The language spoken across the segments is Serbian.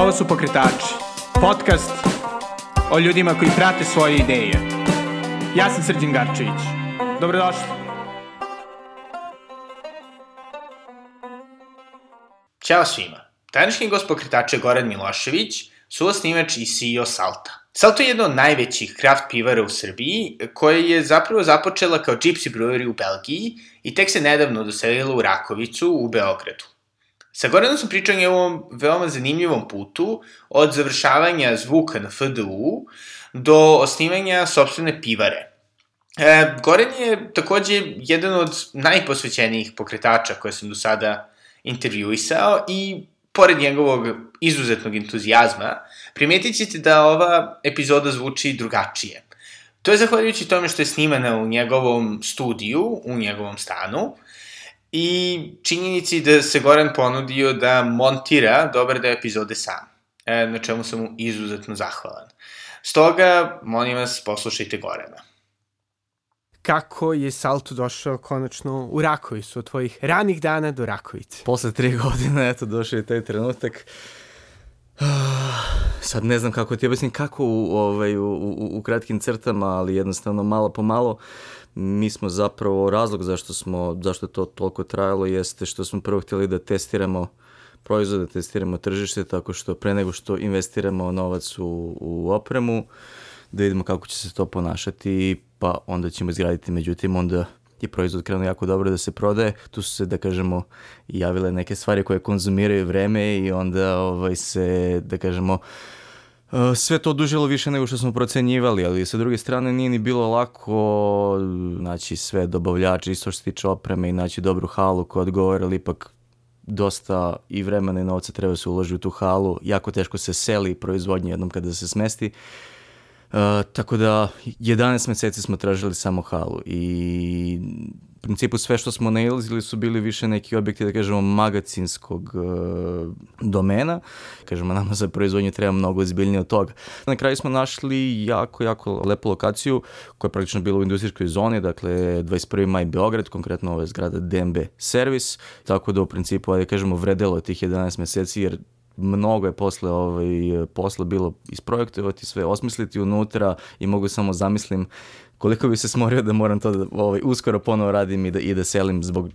Ovo su Pokretači, podcast o ljudima koji prate svoje ideje. Ja sam Srđan Garčević. Dobrodošli. Ćao svima. Današnji gost pokretača je Goran Milošević, suosnivač i CEO Salta. Salto je jedna od najvećih kraft pivara u Srbiji, koja je zapravo započela kao Gypsy Brewery u Belgiji i tek se nedavno doselila u Rakovicu u Beogradu. Sa Goranom sam pričao o ovom veoma zanimljivom putu, od završavanja zvuka na FDU do osnivanja sobstvene pivare. E, Goran je takođe jedan od najposvećenijih pokretača koje sam do sada intervjuisao i pored njegovog izuzetnog entuzijazma, primetit ćete da ova epizoda zvuči drugačije. To je zahvaljujući tome što je snimana u njegovom studiju, u njegovom stanu, i činjenici da se Goran ponudio da montira dobar deo epizode sam, e, na čemu sam mu izuzetno zahvalan. Stoga, molim vas, poslušajte Gorana. Kako je Salto došao konačno u Rakovicu, od tvojih ranih dana do Rakovice? Posle tri godine, eto, došao je taj trenutak. Sad ne znam kako ti objasnim kako u, ovaj, u, u, u kratkim crtama, ali jednostavno malo po malo mi smo zapravo, razlog zašto smo, zašto to toliko trajalo jeste što smo prvo htjeli da testiramo proizvode, testiramo tržište, tako što pre nego što investiramo novac u, u opremu, da vidimo kako će se to ponašati, pa onda ćemo izgraditi, međutim onda je proizvod krenuo jako dobro da se prodaje. Tu su se, da kažemo, javile neke stvari koje konzumiraju vreme i onda ovaj, se, da kažemo, sve to odužilo više nego što smo procenjivali, ali sa druge strane nije ni bilo lako znači sve dobavljače, isto što se tiče opreme i naći dobru halu koja odgovara, ali ipak dosta i vremena i novca treba se uloži u tu halu, jako teško se seli proizvodnje jednom kada se smesti. Uh, tako da 11 meseci smo tražili samo halu i u principu sve što smo nailazili su bili više neki objekti, da kažemo, magacinskog uh, domena. Kažemo, nama za proizvodnju treba mnogo zbiljnije od toga. Na kraju smo našli jako, jako lepu lokaciju koja je praktično bila u industrijskoj zoni, dakle 21. maj Beograd, konkretno ova zgrada DMB Service, tako da u principu, da kažemo, vredelo tih 11 meseci jer mnogo je posle ovaj, posla bilo isprojektovati sve, osmisliti unutra i mogu samo zamislim koliko bi se smorio da moram to da, ovaj, uskoro ponovo radim i da, i da selim zbog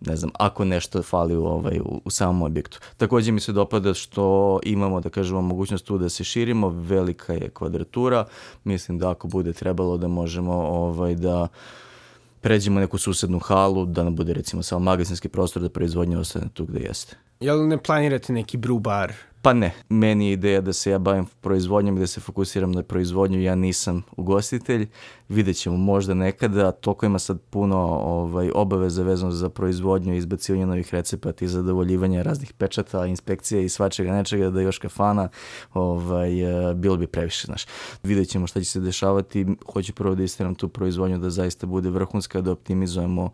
ne znam, ako nešto fali u, ovaj, u, u samom objektu. Takođe mi se dopada što imamo, da kažemo, mogućnost tu da se širimo, velika je kvadratura, mislim da ako bude trebalo da možemo ovaj, da pređemo neku susednu halu, da nam bude recimo samo magazinski prostor da proizvodnja ostane tu gde jeste. Jel ne planirate neki brew bar Pa ne, meni je ideja da se ja bavim proizvodnjom i da se fokusiram na proizvodnju, ja nisam ugostitelj, vidjet ćemo možda nekada, toliko ima sad puno ovaj, obaveza vezano za proizvodnju izbacivanje novih recepata i zadovoljivanje raznih pečata, inspekcija i svačega nečega da još kafana, ovaj, eh, bilo bi previše, znaš. Vidjet ćemo šta će se dešavati, hoću prvo da istiram tu proizvodnju da zaista bude vrhunska, da optimizujemo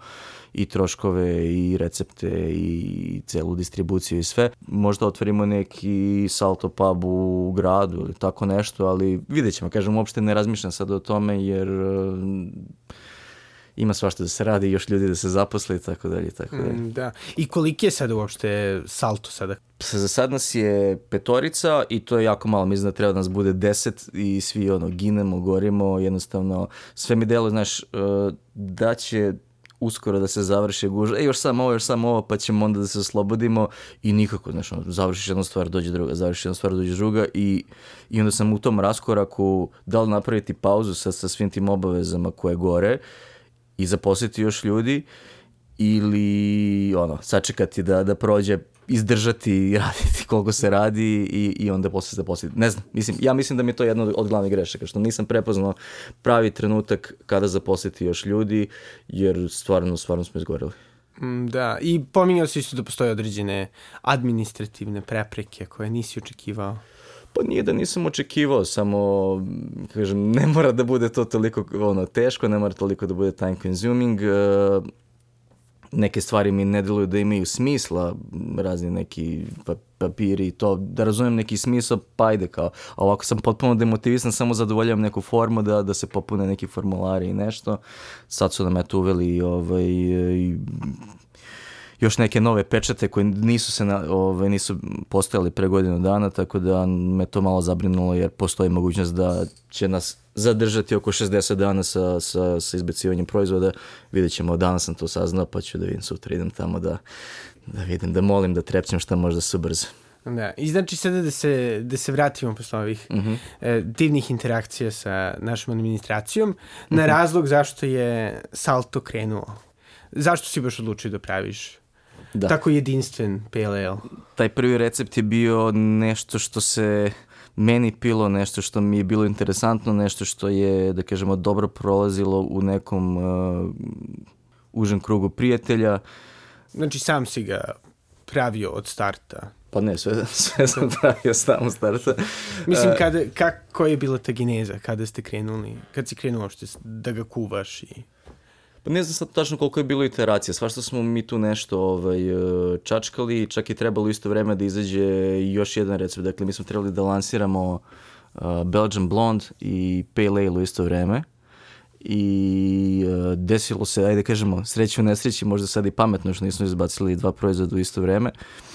i troškove i recepte i celu distribuciju i sve. Možda otvorimo neki salto pub u gradu ili tako nešto, ali vidjet ćemo, kažem, uopšte ne razmišljam sad o tome jer uh, ima svašta da se radi i još ljudi da se zaposle i tako dalje tako dalje. Mm, da. I koliki je sada uopšte salto sada? Za sad nas je petorica i to je jako malo, mislim da treba da nas bude deset i svi ono ginemo, gorimo, jednostavno sve mi delo, znaš, uh, da će uskoro da se završi gužva, e još samo ovo, još samo ovo, pa ćemo onda da se oslobodimo i nikako, znaš, završiš jednu stvar, dođe druga, završiš jednu stvar, dođe druga i, i onda sam u tom raskoraku da li napraviti pauzu sa, sa svim tim obavezama koje gore i zaposliti još ljudi ili ono, sačekati da, da prođe izdržati i raditi koliko se radi i, i onda posle se zaposliti. Ne znam, mislim, ja mislim da mi je to jedno od glavnih grešaka, što nisam prepoznao pravi trenutak kada zaposliti još ljudi, jer stvarno, stvarno smo izgoreli. Mm, da, i pominjao si isto da postoje određene administrativne prepreke koje nisi očekivao. Pa nije da nisam očekivao, samo, kažem, ne mora da bude to toliko ono, teško, ne mora toliko da bude time consuming. Uh, neke stvari mi ne deluju da imaju smisla, razni neki papiri i to, da razumem neki smisao, pa ajde kao, ovako sam potpuno demotivisan, samo zadovoljam neku formu da, da se popune neki formulari i nešto. Sad su nam eto uveli ovaj, i, još neke nove pečate koje nisu se na, ove, nisu postojali pre godinu dana, tako da me to malo zabrinulo jer postoji mogućnost da će nas zadržati oko 60 dana sa, sa, sa izbacivanjem proizvoda. Vidjet ćemo, danas sam to saznao, pa ću da vidim sutra, idem tamo da, da vidim, da molim da trepćem šta možda se ubrza. Da, i znači sada da se, da se vratimo posle ovih mm -hmm. e, divnih interakcija sa našom administracijom mm -hmm. na razlog zašto je Salto krenuo. Zašto si baš odlučio da praviš da. tako jedinstven PLL? Taj prvi recept je bio nešto što se meni pilo, nešto što mi je bilo interesantno, nešto što je, da kažemo, dobro prolazilo u nekom uh, užem krugu prijatelja. Znači sam si ga pravio od starta? Pa ne, sve, sve sam pravio sam starta. Mislim, kada, kako je bila ta geneza, kada ste krenuli, kad si krenuo što da ga kuvaš i... Pa ne znam sad tačno koliko je bilo iteracija, svašta smo mi tu nešto ovaj, e, čačkali, čak i trebalo isto vreme da izađe još jedan recept, dakle mi smo trebali da lansiramo uh, Belgian Blonde i Pale Ale u isto vreme. I uh, desilo se, ajde kažemo, sreći u nesreći, možda sad i pametno što nismo izbacili dva proizvoda u isto vreme, uh,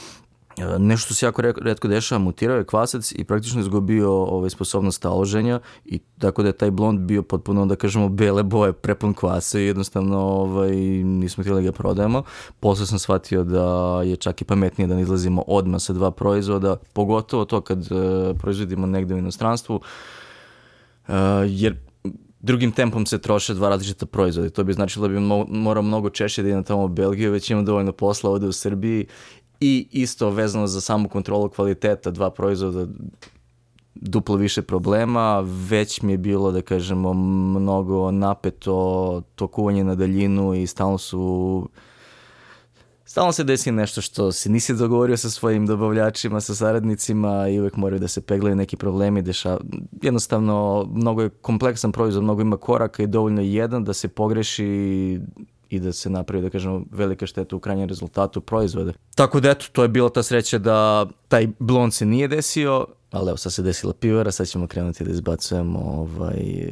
nešto se jako redko dešava, mutirao je kvasac i praktično izgubio ovaj, sposobnost taloženja i tako da je taj blond bio potpuno, da kažemo, bele boje, prepun kvasa i jednostavno ovaj, nismo htjeli da ga prodajemo. Posle sam shvatio da je čak i pametnije da ne izlazimo odmah sa dva proizvoda, pogotovo to kad uh, proizvodimo negde u inostranstvu, uh, jer drugim tempom se troše dva različita proizvoda. To bi značilo da bi morao mnogo češće da idem tamo u Belgiju, već imam dovoljno posla ovde u Srbiji i isto vezano za samu kontrolu kvaliteta dva proizvoda duplo više problema, već mi je bilo, da kažemo, mnogo napeto to kuvanje na daljinu i stalno su stalno se desi nešto što se nisi dogovorio sa svojim dobavljačima, sa saradnicima i uvek moraju da se peglaju neki problemi, deša... jednostavno mnogo je kompleksan proizvod, mnogo ima koraka i dovoljno jedan da se pogreši i da se napravi, da kažemo, velika šteta u krajnjem rezultatu proizvoda. Tako da eto, to je bila ta sreća da taj blond se nije desio, ali evo sad se desila pivara, sad ćemo krenuti da izbacujemo ovaj,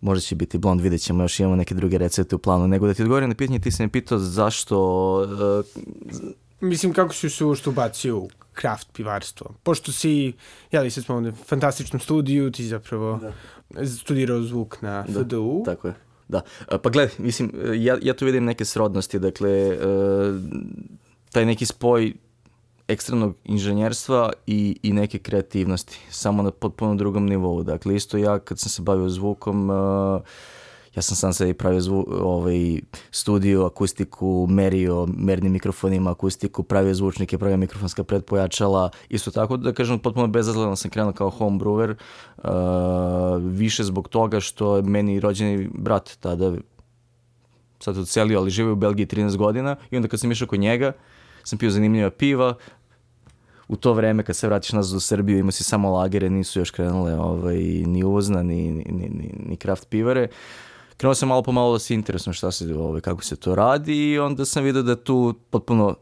možda će biti blond, vidjet ćemo, još imamo neke druge recepte u planu. Nego da ti odgovorim na pitanje, ti se me pitao zašto... Uh, Mislim, kako si se ušto ubacio u kraft pivarstvo? Pošto si, jeli, sad smo ovde u fantastičnom studiju, ti zapravo da. studirao zvuk na da, FDU. Tako je. Da, e, pa gledaj, mislim, e, ja, ja tu vidim neke srodnosti, dakle, e, taj neki spoj ekstremnog inženjerstva i, i neke kreativnosti, samo na potpuno drugom nivou. Dakle, isto ja kad sam se bavio zvukom, uh, ja sam sam sebi pravio zvu, ovaj, studio, akustiku, merio mernim mikrofonima, akustiku, pravio zvučnike, pravio mikrofonska predpojačala, isto tako da kažem potpuno bezazleno sam krenuo kao home brewer, uh, više zbog toga što je meni rođeni brat tada sad odselio, ali živio u Belgiji 13 godina i onda kad sam išao kod njega, sam pio zanimljiva piva, u to vreme kad se vratiš nazad u Srbiju imao si samo lagere, nisu još krenule ovaj, ni uvozna, ni, ni, ni, ni kraft pivare. Uh, krenuo sam malo po malo da se interesujem šta se, ovaj, kako se to radi i onda sam vidio da tu potpuno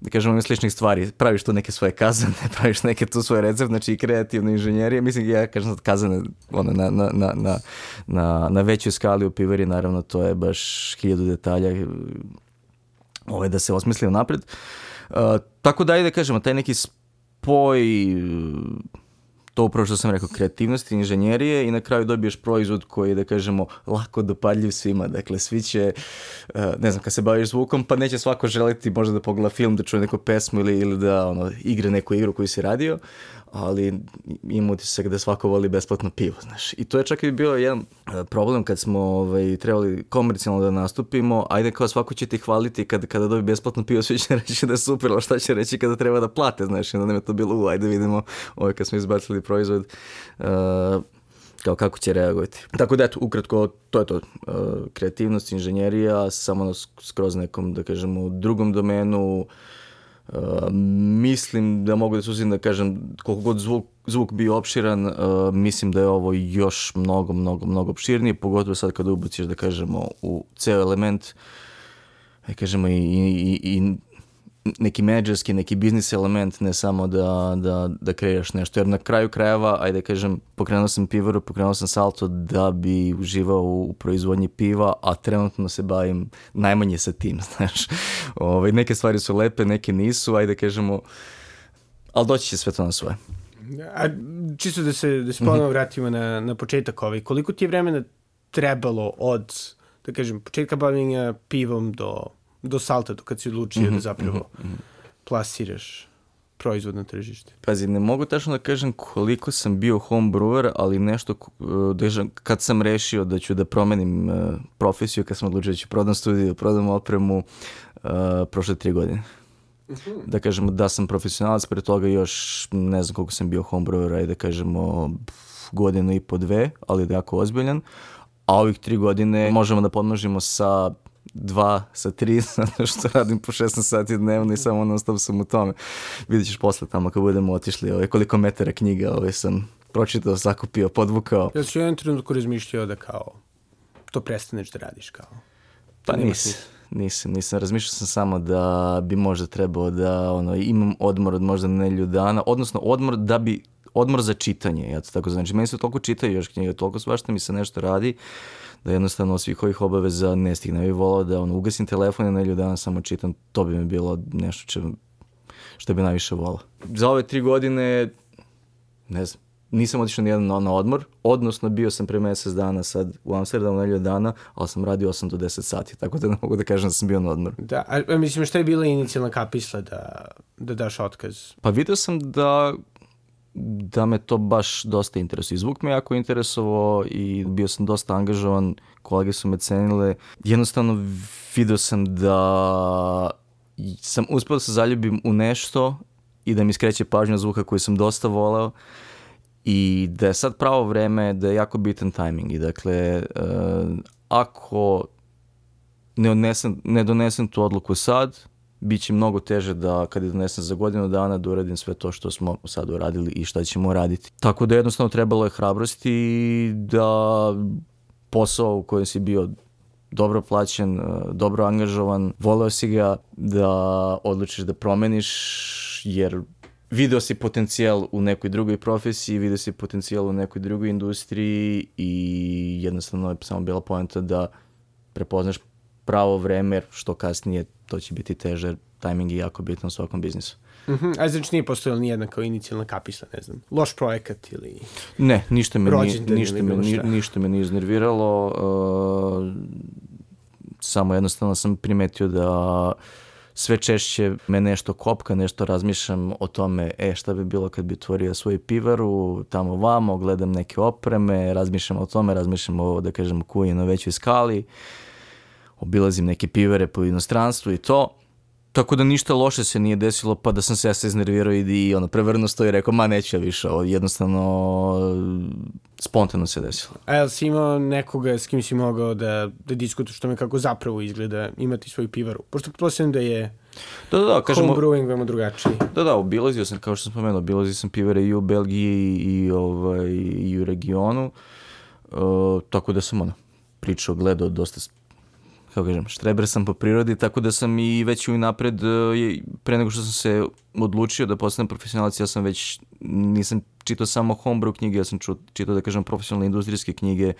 da kažemo sličnih stvari, praviš tu neke svoje kazane, praviš neke tu svoje recept, znači i kreativne inženjerije, mislim ja kažem sad kazane ono, na, na, na, na, na, na većoj skali u pivari, naravno to je baš hiljadu detalja ovaj, da se osmisli napred. Uh, tako da, ajde da kažemo, taj neki spoj to upravo što sam rekao, kreativnosti, inženjerije i na kraju dobiješ proizvod koji je, da kažemo, lako dopadljiv svima. Dakle, svi će, eh, ne znam, kad se baviš zvukom, pa neće svako želiti možda da pogleda film, da čuje neku pesmu ili, ili da ono, igre neku igru koju si radio, ali ima utisak da svako voli besplatno pivo, znaš. I to je čak i bio jedan e, problem kad smo ovaj, trebali komercijalno da nastupimo, ajde kao svako će ti hvaliti kad, kada dobi besplatno pivo, svi će reći da je super, ali šta će reći kada treba da plate, znaš, i onda nam je to bilo, u, ajde vidimo, ovaj, kad smo izbacili proizvod, uh, kao kako će reagovati. Tako da eto, ukratko, to je to. Uh, kreativnost, inženjerija, samo skroz nekom, da kažemo, drugom domenu, uh, Mislim da mogu da suzim da kažem koliko god zvuk, zvuk bio opširan, uh, mislim da je ovo još mnogo, mnogo, mnogo opširnije, pogotovo sad kada ubaciš da kažemo u ceo element, da kažemo i, i, i neki menadžerski, neki biznis element, ne samo da, da, da kreiraš nešto. Jer na kraju krajeva, ajde kažem, pokrenuo sam pivaru, pokrenuo sam salto da bi uživao u proizvodnji piva, a trenutno se bavim najmanje sa tim, znaš. Ove, ovaj, neke stvari su lepe, neke nisu, ajde kažemo, ali doći će sve to na svoje. A čisto da se, da se ponovno vratimo na, na početak ovaj, koliko ti je vremena trebalo od, da kažem, početka bavljenja pivom do do salta, do kad si odlučio mm -hmm, da zapravo mm -hmm. plasiraš proizvod na tržište? Pazi, ne mogu tačno da kažem koliko sam bio home brewer, ali nešto da kad sam rešio da ću da promenim uh, profesiju, kad sam odlučio da ću prodam studiju, da prodam opremu, uh, prošle tri godine. -hmm. Da kažemo da sam profesionalac, pre toga još ne znam koliko sam bio home brewer, ajde da kažemo godinu i po dve, ali da jako ozbiljan. A ovih tri godine možemo da podnožimo sa dva sa tri, zato što radim po 16 sati dnevno i samo non stop sam u tome. Vidjet ćeš posle tamo kad budemo otišli ovaj, koliko metara knjiga ovaj, sam pročitao, zakupio, podvukao. Ja si u jednom trenutku razmišljao da kao to prestaneš da radiš kao? Pa nisam, nisam, nisam. Razmišljao sam samo da bi možda trebao da ono, imam odmor od možda nelju dana, odnosno odmor da bi odmor za čitanje, ja to tako znači. Meni se toliko čitaju još knjige, toliko svašta mi se nešto radi, da jednostavno svih ovih obaveza ne stigne. Ja bih volao da ono, ugasim telefon i na nedelju dana samo čitam, to bi mi bilo nešto če, što bi najviše volao. Za ove tri godine, ne znam, nisam otišao nijedan na, na odmor, odnosno bio sam pre mesec dana sad u Amsterdamu nedelju dana, ali sam radio 8 do 10 sati, tako da ne mogu da kažem da sam bio na odmor. Da, a mislim šta je bila inicijalna kapisla da, da daš otkaz? Pa video sam da da me to baš dosta interesuje. Zvuk me jako interesovao i bio sam dosta angažovan, kolege su me cenile. Jednostavno video sam da sam uspio da se zaljubim u nešto i da mi skreće pažnja zvuka koji sam dosta voleo i da je sad pravo vreme, da je jako bitan tajming i dakle, uh, ako ne, odnesem, ne donesem tu odluku sad, bit će mnogo teže da kad je donesem za godinu dana da uradim sve to što smo sad uradili i šta ćemo raditi. Tako da jednostavno trebalo je hrabrosti da posao u kojem si bio dobro plaćen, dobro angažovan, voleo si ga da odlučiš da promeniš jer video si potencijal u nekoj drugoj profesiji, video si potencijal u nekoj drugoj industriji i jednostavno je samo bila poenta da prepoznaš pravo vreme, što kasnije to će biti teže, tajming je jako bitan u svakom biznisu. Mm -hmm. A znači nije postojala nijedna kao inicijalna kapisla, ne znam, loš projekat ili Ne, ništa me, nije, ništa, me, ni, ništa me nije iznerviralo, uh, samo jednostavno sam primetio da sve češće me nešto kopka, nešto razmišljam o tome, e, šta bi bilo kad bi otvorio svoju pivaru, tamo vamo, gledam neke opreme, razmišljam o tome, razmišljam o, da kažem, kuji na većoj skali. Uh, obilazim neke pivere po inostranstvu i to. Tako da ništa loše se nije desilo, pa da sam se ja se iznervirao i, i ono, prevrno stoji i rekao, ma neću ja više, ovo jednostavno spontano se desilo. A jel si imao nekoga s kim si mogao da, da diskutuješ tome kako zapravo izgleda imati svoju pivaru? Pošto pretpostavljam da je da, da, da, kažemo, home brewing veoma drugačiji. Da, da, obilazio sam, kao što sam spomenuo, obilazio sam pivare i u Belgiji i, ovaj, i u regionu, uh, tako da sam ono, pričao, gledao dosta kako kažem, štreber sam po prirodi, tako da sam i već i napred, e, pre nego što sam se odlučio da postanem profesionalac, ja sam već, nisam čitao samo homebrew knjige, ja sam čitao, da kažem, profesionalne industrijske knjige,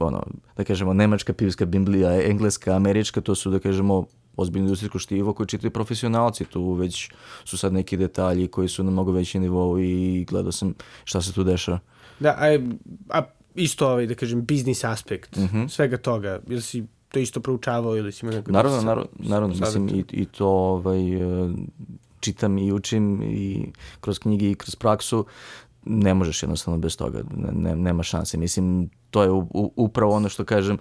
ono, da kažemo, nemačka pivska biblija, engleska, američka, to su, da kažemo, ozbiljno industrijsko štivo koje čitaju profesionalci, tu već su sad neki detalji koji su na mnogo veći nivou i gledao sam šta se tu dešava. Da, a, a isto ovaj, da kažem, biznis aspekt mm -hmm. svega toga, ili si to isto proučavao ili si ima neko... Naravno, da naravno, naravno mislim i, i to ovaj, e, čitam i učim i kroz knjige i kroz praksu, ne možeš jednostavno bez toga, ne, nema šanse. Mislim, to je u, u, upravo ono što kažem,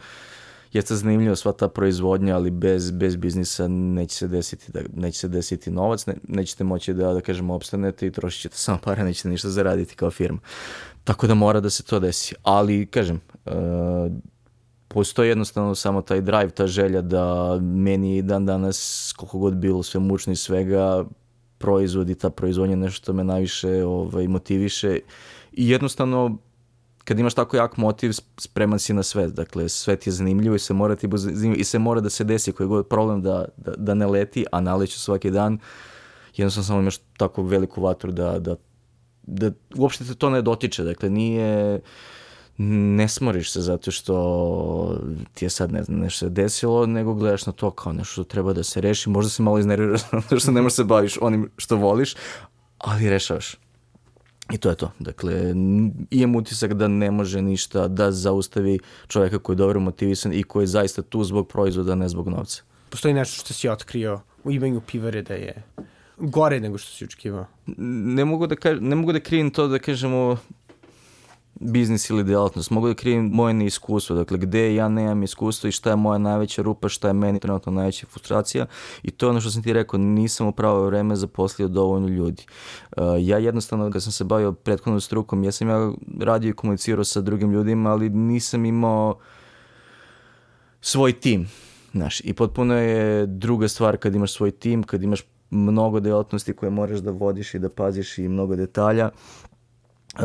jeste zanimljivo sva ta proizvodnja, ali bez, bez biznisa neće se desiti, da, neće se desiti novac, ne, nećete moći da, da kažemo, opstanete i trošit ćete samo pare, nećete ništa zaraditi kao firma. Tako da mora da se to desi. Ali, kažem, uh, postoji jednostavno samo taj drive, ta želja da meni dan danas, koliko god bilo sve mučno i svega, proizvod i ta proizvodnja nešto me najviše ovaj, motiviše i jednostavno kad imaš tako jak motiv, spreman si na sve. Dakle, sve ti je zanimljivo i se mora ti zanimljivo i se mora da se desi koji god problem da, da, da ne leti, a naleće svaki dan. Jednostavno samo imaš tako veliku vatru da, da, da uopšte te to ne dotiče. Dakle, nije ne smoriš se zato što ti je sad ne znam, nešto se desilo, nego gledaš na to kao nešto što treba da se reši. Možda se malo iznerviraš zato što ne možeš se baviš onim što voliš, ali rešavaš. I to je to. Dakle, imam utisak da ne može ništa da zaustavi čovjeka koji je dobro motivisan i koji je zaista tu zbog proizvoda, ne zbog novca. Postoji nešto što si otkrio u imanju pivare da je gore nego što si očekivao? Ne mogu da, kaž, ne mogu da krijem to da kažemo biznis ili delatnost. Mogu da krijem moje neiskustvo, dakle gde ja nemam iskustvo i šta je moja najveća rupa, šta je meni trenutno najveća frustracija i to je ono što sam ti rekao, nisam u pravo vreme zaposlio dovoljno ljudi. Uh, ja jednostavno, kad sam se bavio prethodnom strukom, ja sam ja radio i komunicirao sa drugim ljudima, ali nisam imao svoj tim. Znaš, i potpuno je druga stvar kad imaš svoj tim, kad imaš mnogo delatnosti koje moraš da vodiš i da paziš i mnogo detalja. Uh,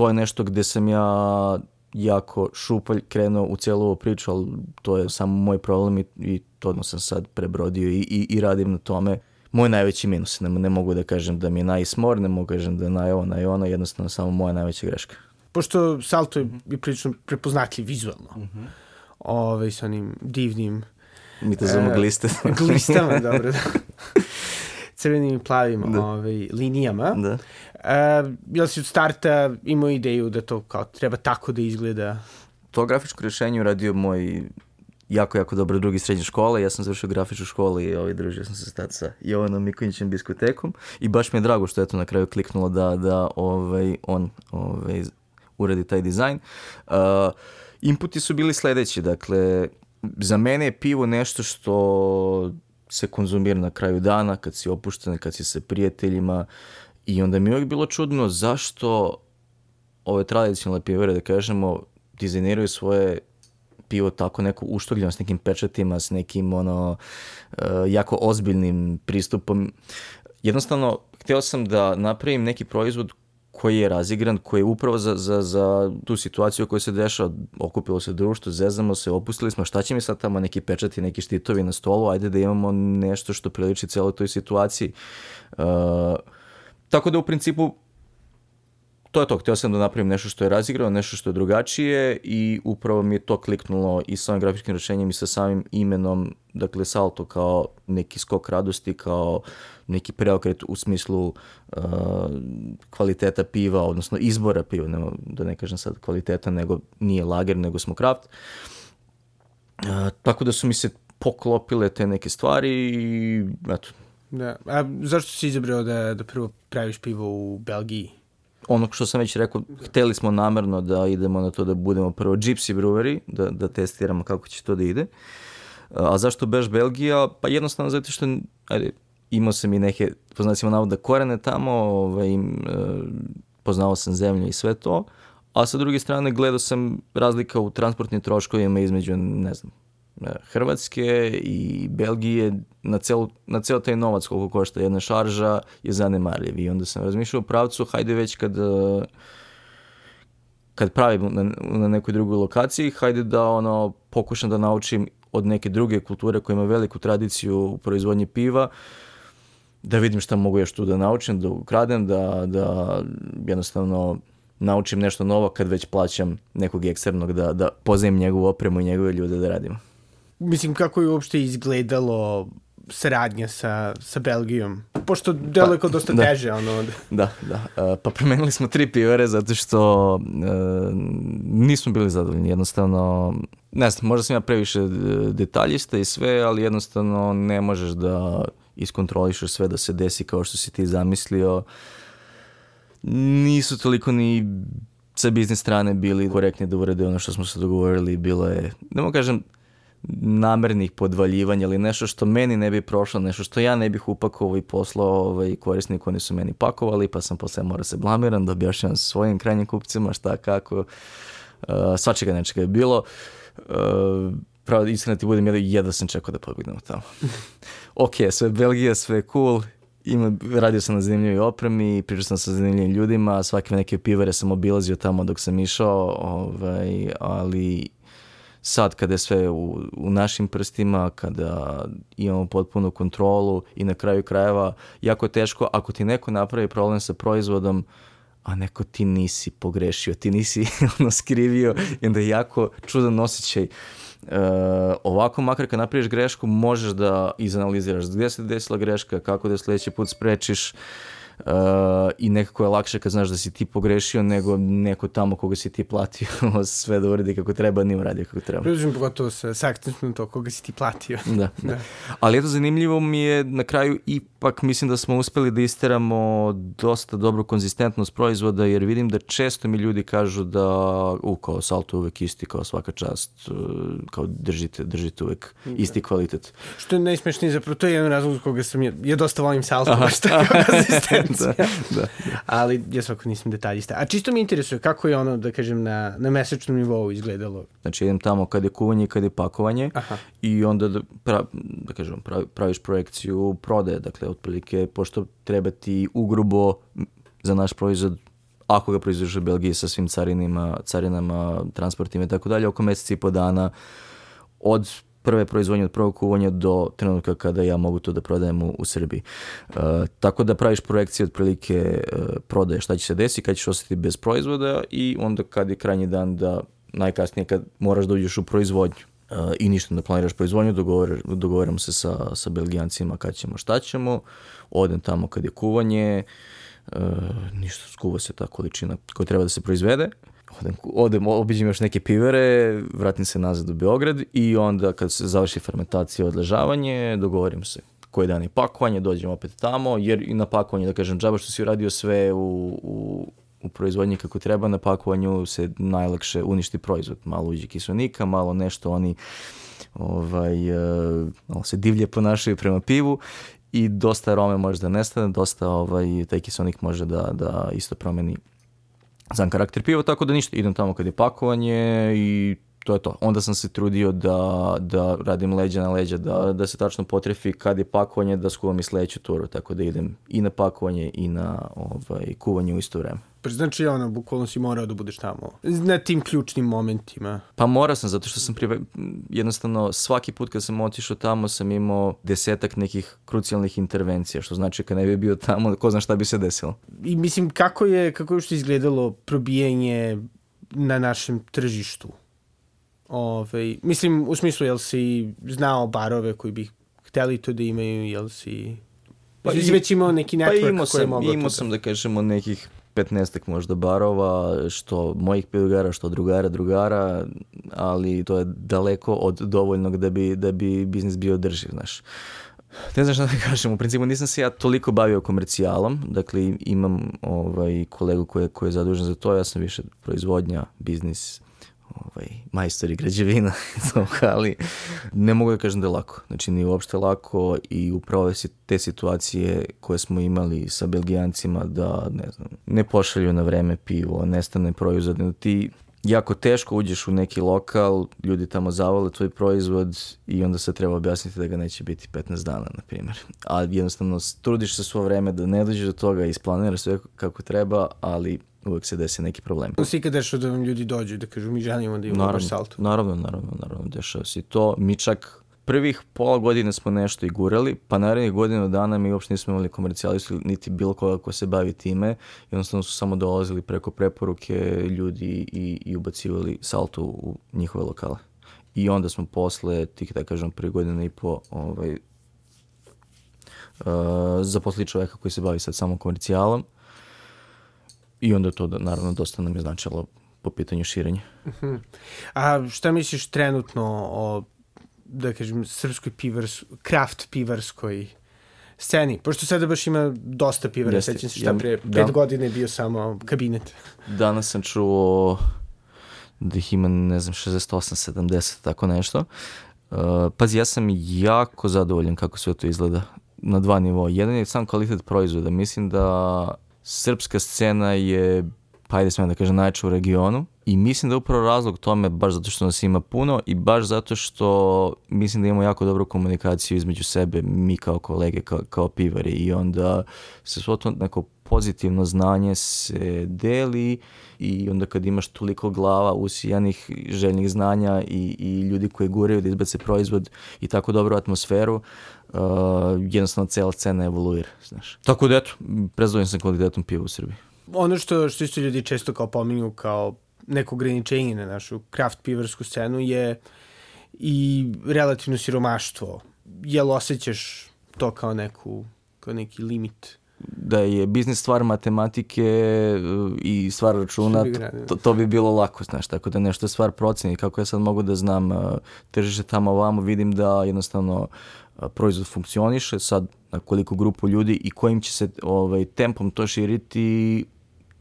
to je nešto gde sam ja jako šupalj krenuo u cijelu ovu priču, ali to je samo moj problem i, i to sam sad prebrodio i, i, i radim na tome. Moj najveći minus, ne, ne mogu da kažem da mi je najsmor, ne mogu da kažem da je naj ovo, naj ono, jednostavno samo moja najveća greška. Pošto Salto je prilično prepoznatljiv vizualno, mm -hmm. ove, ovaj, sa onim divnim Mi to zovemo e, gliste. glistama, dobro. Da. Crvenim i plavim da. ovaj, linijama. Da. Uh, jel si od starta imao ideju da to kao treba tako da izgleda? To grafičko rješenje uradio moj jako, jako dobro drugi srednje škole. Ja sam završio grafičku školu i ovaj, družio sam se sad sa Jovanom Mikonjićem biskotekom i baš mi je drago što je to na kraju kliknulo da, da ovaj, on ovaj, uradi taj dizajn. Uh, inputi su bili sledeći, dakle, za mene je pivo nešto što se konzumira na kraju dana, kad si opušten, kad si sa prijateljima i onda mi je uvijek bilo čudno zašto ove tradicionalne pivare, da kažemo, dizajniraju svoje pivo tako neko uštogljeno s nekim pečatima, s nekim ono uh, jako ozbiljnim pristupom. Jednostavno, hteo sam da napravim neki proizvod koji je razigran, koji je upravo za, za, za tu situaciju koja se dešava, okupilo se društvo, zezamo se, opustili smo, šta će mi sad tamo neki pečati, neki štitovi na stolu, ajde da imamo nešto što priliči celoj toj situaciji. Uh, tako da u principu to je to, htio sam da napravim nešto što je razigrano, nešto što je drugačije i upravo mi je to kliknulo i sa ovim grafičkim rešenjem i sa samim imenom, dakle Salto kao neki skok radosti, kao neki preokret u smislu uh, kvaliteta piva, odnosno izbora piva, ne, da ne kažem sad kvaliteta, nego nije lager, nego smo kraft. Uh, tako da su mi se poklopile te neke stvari i eto. Da. A zašto si izabrao da, da prvo praviš pivo u Belgiji? Ono što sam već rekao, hteli smo namerno da idemo na to da budemo prvo Gypsy Brewery, da, da testiramo kako će to da ide. A zašto baš Belgija? Pa jednostavno zato što, ajde, imao sam i neke, poznacimo navoda, korene tamo, ovaj, e, poznao sam zemlju i sve to, a sa druge strane gledao sam razlika u transportnim troškovima između, ne znam, Hrvatske i Belgije na, cel, na ceo taj novac koliko košta jedna šarža je zanemarljiv i onda sam razmišljao u pravcu hajde već kad e, kad pravim na, na nekoj drugoj lokaciji hajde da ono pokušam da naučim od neke druge kulture koja ima veliku tradiciju u proizvodnji piva da vidim šta mogu još tu da naučim, da ukradem, da, da jednostavno naučim nešto novo kad već plaćam nekog eksternog da, da poznajem njegovu opremu i njegove ljude da radimo. Mislim, kako je uopšte izgledalo saradnja sa, sa Belgijom? Pošto deluje pa, kao dosta da, teže, ono... Da, da. Uh, pa promenili smo tri pivare zato što uh, nismo bili zadovoljni. Jednostavno, ne znam, možda sam ja previše detaljista i sve, ali jednostavno ne možeš da iskontrolišeš sve da se desi kao što si ti zamislio. Nisu toliko ni sa biznis strane bili korektni da urede ono što smo se dogovorili. Bilo je, da mogu kažem, namernih podvaljivanja ili nešto što meni ne bi prošlo, nešto što ja ne bih upakovao i poslao ovaj, korisniku, oni su meni pakovali, pa sam posle morao se blamiram da objašnjam svojim krajnjim kupcima šta, kako, uh, svačega nečega je bilo. Uh, pravo istina ti budem, jedva sam čekao da pobegnem tamo. ok, sve Belgija, sve cool, ima, radio sam na zanimljivoj opremi, pričao sam sa zanimljivim ljudima, svake neke pivare sam obilazio tamo dok sam išao, ovaj, ali sad kada je sve u, u našim prstima, kada imamo potpunu kontrolu i na kraju krajeva jako teško ako ti neko napravi problem sa proizvodom, a neko ti nisi pogrešio, ti nisi ono skrivio i onda je jako čudan osjećaj. Uh, ovako makar kad napraviš grešku možeš da izanaliziraš gdje se desila greška, kako da sljedeći put sprečiš Uh, i nekako je lakše kad znaš da si ti pogrešio nego neko tamo koga si ti platio sve da uredi kako treba, nije uradio kako treba. Prilužim pogotovo sa, sa akcentom to koga si ti platio. da, da. Ali eto zanimljivo mi je na kraju ipak mislim da smo uspeli da isteramo dosta dobru konzistentnost proizvoda jer vidim da često mi ljudi kažu da u kao salto uvek isti kao svaka čast uh, kao držite, držite uvek da. isti kvalitet. Što je najsmešnije zapravo to je jedan razlog koga sam ja, ja dosta volim salto baš tako konzistentno da, da, da. Ali ja svako nisam detaljista. A čisto mi interesuje kako je ono, da kažem, na, na mesečnom nivou izgledalo? Znači idem tamo kad je kuvanje i kad je pakovanje Aha. i onda da, pra, da kažem, praviš projekciju prodaje. Dakle, otprilike, pošto treba ti ugrubo za naš proizvod ako ga proizvodiš u Belgiji sa svim carinima, carinama, transportima i tako dalje, oko meseca i po dana od prve proizvodnje od prvog kuvanja do trenutka kada ja mogu to da prodajem u, u Srbiji. Uh, tako da praviš projekcije otprilike uh, prodaje šta će se desiti, kad ćeš ostati bez proizvoda i onda kad je krajnji dan da najkasnije kad moraš da uđeš u proizvodnju uh, i ništa da planiraš proizvodnju, dogovor, dogovaramo se sa, sa Belgijancima kad ćemo, šta ćemo, odem tamo kad je kuvanje, uh, ništa, skuva se ta količina koja treba da se proizvede, odem, odem obiđem još neke pivere, vratim se nazad u Beograd i onda kad se završi fermentacija i odležavanje, dogovorim se koji dan je pakovanje, dođem opet tamo, jer i na pakovanje, da kažem, džaba što si uradio sve u, u, u proizvodnji kako treba, na pakovanju se najlakše uništi proizvod. Malo uđe kiselnika, malo nešto oni ovaj, uh, se divlje ponašaju prema pivu i dosta arome može da nestane, dosta ovaj, taj kiselnik može da, da isto promeni sam karakter piva, tako da ništa, idem tamo kad je pakovanje i to je to. Onda sam se trudio da, da radim leđa na leđa, da, da se tačno potrefi kad je pakovanje, da skuvam i sledeću turu, tako da idem i na pakovanje i na ovaj, kuvanje u isto vreme. Pa znači, ono, bukvalno si morao da budeš tamo, na tim ključnim momentima. Pa morao sam, zato što sam prive... jednostavno svaki put kad sam otišao tamo sam imao desetak nekih krucijalnih intervencija, što znači kad ne bi bio tamo, ko zna šta bi se desilo. I mislim, kako je, kako je što izgledalo probijanje na našem tržištu? Ove, mislim, u smislu, jel si znao barove koji bi hteli to da imaju, jel si... Pa i, već imao neki pa network pa imao sam, koji je Imao sam, da kažemo, nekih 15 možda barova, što mojih pivogara, što drugara, drugara, ali to je daleko od dovoljnog da bi, da bi biznis bio drživ, znaš. Ne znam šta da kažem, u principu nisam se ja toliko bavio komercijalom, dakle imam ovaj, kolegu koji je, koji je zadužen za to, ja sam više proizvodnja, biznis, ovaj, majstori građevina, ali ne mogu da kažem da je lako. Znači nije uopšte lako i upravo te situacije koje smo imali sa belgijancima da ne znam, ne pošalju na vreme pivo, nestane proizvod, da ti jako teško uđeš u neki lokal, ljudi tamo zavole tvoj proizvod i onda se treba objasniti da ga neće biti 15 dana, na primjer. A jednostavno trudiš se svo vreme da ne dođeš do toga, isplaniraš sve kako treba, ali uvek se desi neki problem. Si ikad dešao da vam ljudi dođu da kažu mi želimo da imamo baš salto? Naravno, naravno, naravno, dešava se to. Mi čak prvih pola godine smo nešto i gurali, pa narednih godinu dana mi uopšte nismo imali komercijalistu niti bilo koga ko se bavi time. Jednostavno su samo dolazili preko preporuke ljudi i, i ubacivali salto u njihove lokale. I onda smo posle tih, da kažem, prvi godina i po ovaj, uh, zaposlili čoveka koji se bavi sad samo komercijalom I onda to, da, naravno, dosta nam je značilo po pitanju širenja. Uh mhm. -huh. A šta misliš trenutno o, da kažem, srpskoj pivars, kraft pivarskoj sceni? Pošto sada baš ima dosta pivara, Jeste. sećam se šta ja, pre pet da. godine je bio samo kabinet. Danas sam čuo da ih ima, ne znam, 68, 70, tako nešto. Uh, pazi, ja sam jako zadovoljan kako sve to izgleda na dva nivoa. Jedan je sam kvalitet proizvoda. Mislim da srpska scena je, pa ajde smem da kažem, najča u regionu I mislim da je upravo razlog tome baš zato što nas ima puno i baš zato što mislim da imamo jako dobru komunikaciju između sebe, mi kao kolege, kao, kao pivari i onda se svo to neko pozitivno znanje se deli i onda kad imaš toliko glava usijanih željnih znanja i, i ljudi koji guraju da izbace proizvod i tako dobru atmosferu, uh, jednostavno cela scena evoluira, znaš. Tako da eto, prezdojen sam kvalitetom piva u Srbiji. Ono što, što isto ljudi često kao pominju kao neko ograničenje na našu kraft pivarsku scenu je i relativno siromaštvo. Jel osjećaš to kao neku kao neki limit? Da je biznis stvar matematike e, i stvar računa, to, to bi bilo lako, znaš, tako da nešto je stvar proceni. Kako ja sad mogu da znam e, tržište tamo ovamo, vidim da jednostavno proizvod funkcioniše, sad na koliko grupu ljudi i kojim će se ovaj, tempom to širiti,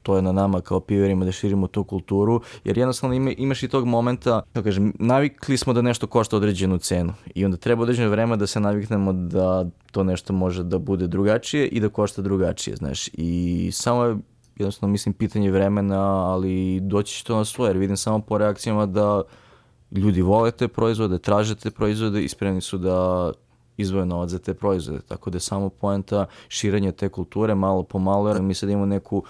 to je na nama kao piverima da širimo tu kulturu, jer jednostavno ima, imaš i tog momenta, da kažem, navikli smo da nešto košta određenu cenu i onda treba određeno vreme da se naviknemo da to nešto može da bude drugačije i da košta drugačije, znaš, i samo je jednostavno mislim pitanje vremena, ali doći će to na svoje, jer vidim samo po reakcijama da ljudi vole te proizvode, traže te proizvode i spremni su da izvoje novac za te proizvode, tako da je samo poenta širenja te kulture malo po malo, jer mi sad imamo neku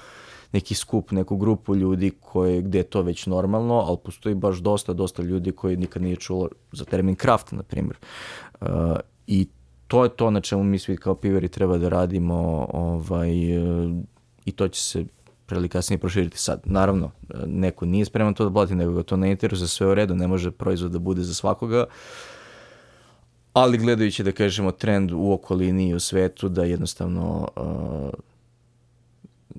neki skup, neku grupu ljudi koje, gde je to već normalno, ali postoji baš dosta, dosta ljudi koji nikad nije čulo za termin kraft, na primjer. Uh, I to je to na čemu mi svi kao piveri treba da radimo ovaj, uh, i to će se preli kasnije proširiti sad. Naravno, neko nije spreman to da plati, nego ga to ne interesuje, sve u redu, ne može proizvod da bude za svakoga, ali gledajući da kažemo trend u okolini i u svetu da jednostavno uh,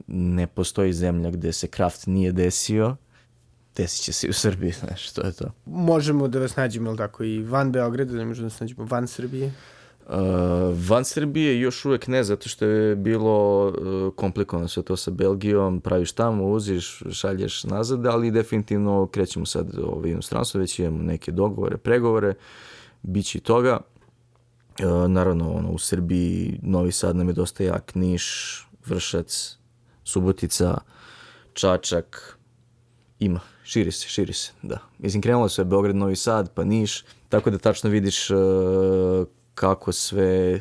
ne postoji zemlja gde se kraft nije desio, desit će se u Srbiji, znaš, to je to. Možemo da vas nađemo, ili tako, i van Beograda, da možemo da vas nađemo van Srbije? Uh, van Srbije još uvek ne, zato što je bilo uh, komplikovano sve to sa Belgijom, praviš tamo, uziš, šalješ nazad, ali definitivno krećemo sad ovaj inostranstvo, već imamo neke dogovore, pregovore, bit će i toga. Uh, naravno, ono, u Srbiji, Novi Sad nam je dosta jak, Niš, Vršac, Subotica, Čačak, ima, širi se, širi se, da. Mislim, krenulo se Beograd, Novi Sad, pa Niš, tako da tačno vidiš uh, kako sve,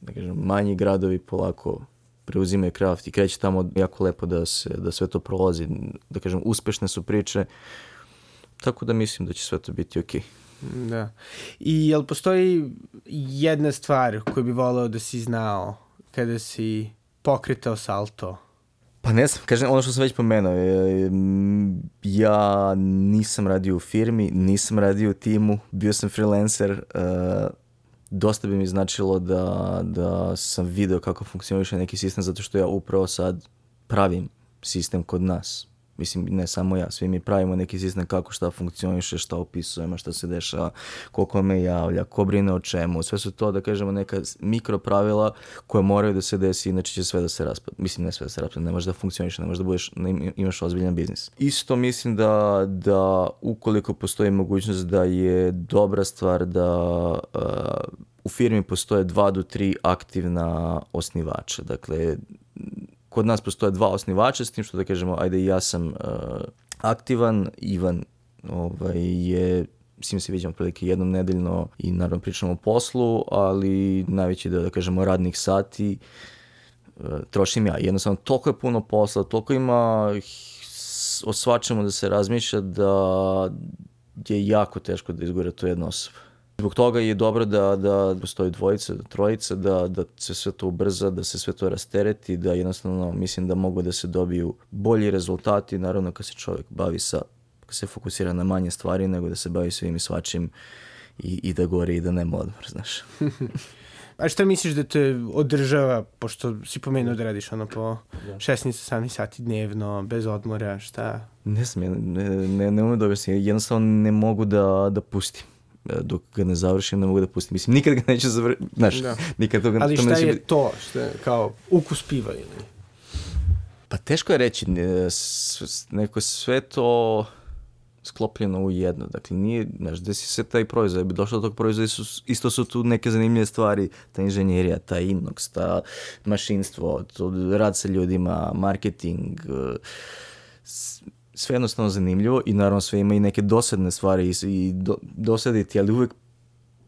da kažem, manji gradovi polako preuzimaju kraft i kreće tamo jako lepo da, se, da sve to prolazi, da kažem, uspešne su priče, tako da mislim da će sve to biti okej. Okay. Da. I jel postoji jedna stvar koju bi voleo da si znao kada si pokretao salto Pa ne znam, kažem, ono što sam već pomenuo, ja nisam radio u firmi, nisam radio u timu, bio sam freelancer, uh, dosta bi mi značilo da, da sam video kako funkcioniše neki sistem, zato što ja upravo sad pravim sistem kod nas Mislim, ne samo ja, svi mi pravimo neki sistem kako šta funkcioniše, šta opisujemo, šta se dešava, koliko me javlja, ko brine o čemu. Sve su to, da kažemo, neka mikro pravila koje moraju da se desi, inače će sve da se raspada. Mislim, ne sve da se raspada, ne može da funkcioniše, ne može da budeš, ne imaš ozbiljan biznis. Isto mislim da, da ukoliko postoji mogućnost da je dobra stvar da uh, u firmi postoje dva do tri aktivna osnivača. Dakle, kod nas postoje dva osnivača, s tim što da kažemo, ajde ja sam uh, aktivan, Ivan ovaj, je s njim se vidimo prilike jednom nedeljno i naravno pričamo o poslu, ali najveći deo, da kažemo, radnih sati uh, trošim ja. Jednostavno, toliko je puno posla, toliko ima o svačemu da se razmišlja da je jako teško da izgore to jedna osoba. Zbog toga je dobro da, da postoji dvojica, trojica, da, da se sve to ubrza, da se sve to rastereti, da jednostavno mislim da mogu da se dobiju bolji rezultati, naravno kad se čovjek bavi sa, kad se fokusira na manje stvari nego da se bavi svim i svačim i, i da gori i da nema odmor, znaš. A šta misliš da te održava, pošto si pomenuo da radiš ono po 16-18 da. sati dnevno, bez odmora, šta? Ne znam, ne, ne, ne umem da objasnim, jednostavno ne mogu da, da pustim dok ga ne završim ne mogu da pustim. Mislim, nikad ga neću završiti, znaš, da. nikad toga Ali to šta je to, šta je, kao ukus piva ili? Pa teško je reći, neko sve to sklopljeno u jedno. Dakle, nije, znaš, desi se taj proizvod, bi došlo do tog proizvoda, su, isto su tu neke zanimljive stvari, ta inženjerija, ta inox, ta mašinstvo, to rad sa ljudima, marketing, sve jednostavno zanimljivo i naravno sve ima i neke dosadne stvari i, i do, dosaditi, ali uvek,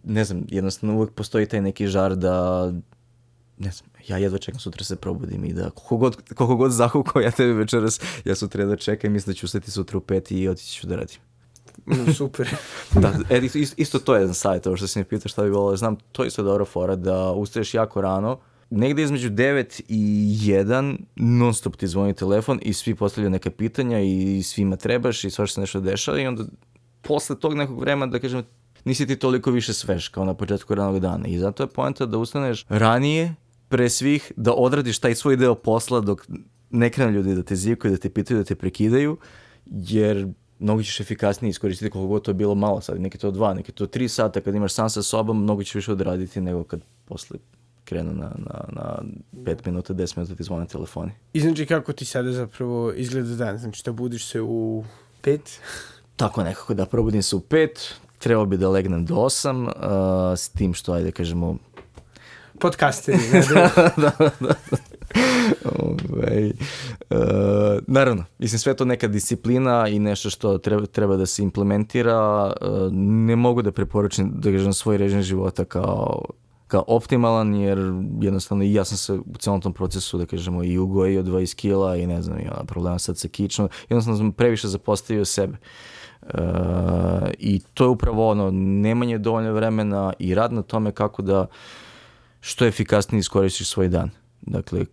ne znam, jednostavno uvek postoji taj neki žar da, ne znam, ja jedva čekam sutra se probudim i da koliko god, koliko god zahukao ja tebi večeras, ja sutra jedva čekam i mislim da ću ustati sutra u pet i otići ću da radim. Mm, super. da, e, isto, isto to je jedan sajt, ovo što si mi pitao šta bi volio, znam, to je isto dobra fora da ustaješ jako rano, negde između 9 i 1 non stop ti zvoni telefon i svi postavljaju neka pitanja i svima trebaš i svašta se nešto dešava i onda posle tog nekog vremena da kažem nisi ti toliko više svež kao na početku ranog dana. I zato je poenta da ustaneš ranije pre svih da odradiš taj svoj deo posla dok ne krenu ljudi da te zivkaju, da te pitaju, da te prekidaju, jer mnogo ćeš efikasnije iskoristiti koliko god to je bilo malo. Sad, neki to dva, neki to tri sata kad imaš sam sa sobom, mnogo ćeš više odraditi nego kad posle krenu na, na, na 5 minuta, 10 minuta ti zvone telefoni. I znači kako ti sada zapravo izgleda dan? Znači da budiš se u 5? Tako nekako da probudim se u 5, trebao bi da legnem do 8, uh, s tim što, ajde kažemo... Podcasteri, ne? da, da, da. Ove, uh, naravno, mislim sve to neka disciplina i nešto što treba, treba da se implementira. Uh, ne mogu da preporučim da kažem svoj režim života kao kao optimalan, jer jednostavno i ja sam se u celom tom procesu, da kažemo, i ugojio 20 kila i ne znam, ja, problema sad sa kičnom, jednostavno sam previše zapostavio sebe. Uh, I to je upravo ono, nemanje dovoljno vremena i rad na tome kako da što efikasnije iskoristiš svoj dan. Dakle,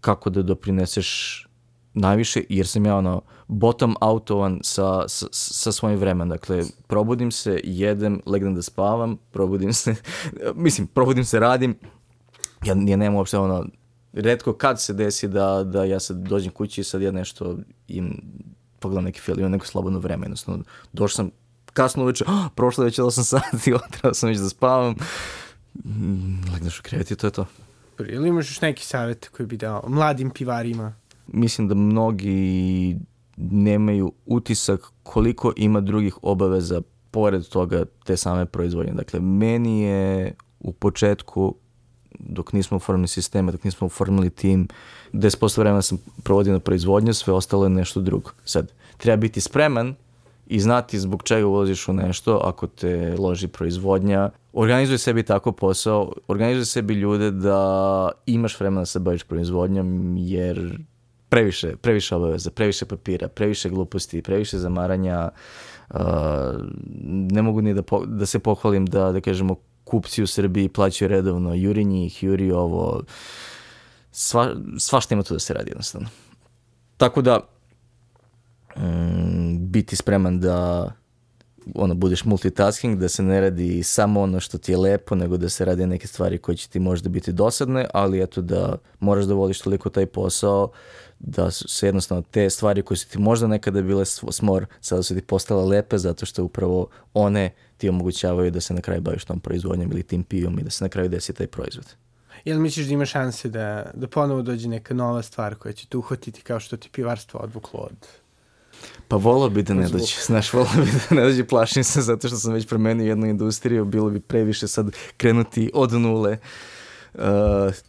kako da doprineseš najviše, jer sam ja ono bottom outovan sa, sa, sa svojim vremenom. Dakle, probudim se, jedem, legnem da spavam, probudim se, mislim, probudim se, radim, ja, ja nemam uopšte ono, redko kad se desi da, da ja sad dođem kući i sad ja nešto im pogledam neki film, imam neko slobodno vreme, jednostavno, došao sam kasno uveče, oh, prošlo već 8 sati, otrao sam već da spavam, mm, legneš u krevet i to je to. Ili imaš još neki savjet koji bi dao mladim pivarima? Mislim da mnogi nemaju utisak koliko ima drugih obaveza pored toga te same proizvodnje. Dakle, meni je u početku dok nismo uformili sisteme, dok nismo uformili tim, 10% vremena sam provodio na proizvodnju, sve ostalo je nešto drugo. Sad, treba biti spreman i znati zbog čega ulaziš u nešto ako te loži proizvodnja. Organizuj sebi tako posao, organizuj sebi ljude da imaš vremena da se baviš proizvodnjom, jer previše, previše obaveza, previše papira, previše gluposti, previše zamaranja. Uh, ne mogu ni da, po, da se pohvalim da, da kažemo, kupci u Srbiji plaćaju redovno, juri njih, juri ovo, sva, svašta ima tu da se radi jednostavno. Tako da, um, biti spreman da ono, budeš multitasking, da se ne radi samo ono što ti je lepo, nego da se radi neke stvari koje će ti možda biti dosadne, ali eto da moraš da voliš toliko taj posao, da su jednostavno te stvari koje su ti možda nekada bile smor, sada su ti postale lepe zato što upravo one ti omogućavaju da se na kraju baviš tom proizvodnjom ili tim pijom i da se na kraju desi taj proizvod. Jel misliš da ima šanse da, da ponovo dođe neka nova stvar koja će te uhvatiti kao što ti pivarstvo odvuklo od Pa volao bi da ne dođe, znaš, volao bi da ne dođe, plašim se zato što sam već promenio jednu industriju, bilo bi previše sad krenuti od nule. Uh,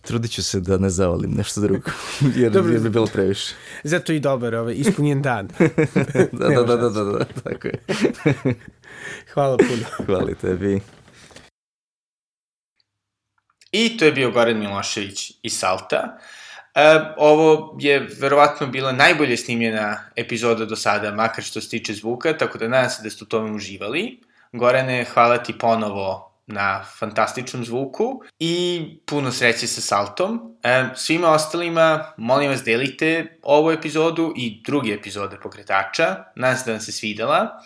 trudit ću se da ne zavalim nešto drugo, jer, Dobro, jer bi bilo previše. Zato i dobar, ovaj, ispunjen dan. da, da, da, da, da, da, tako je. Hvala puno. Hvala tebi. I to je bio Goran Milošević iz Salta. E, ovo je verovatno bila najbolje snimljena epizoda do sada, makar što se tiče zvuka, tako da nadam se da ste u tome uživali. Gorane, hvala ti ponovo na fantastičnom zvuku i puno sreće sa saltom. E, svima ostalima, molim vas delite ovu epizodu i druge epizode pokretača. Nadam se da vam se svidela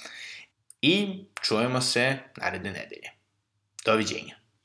i čujemo se naredne nedelje. Doviđenja.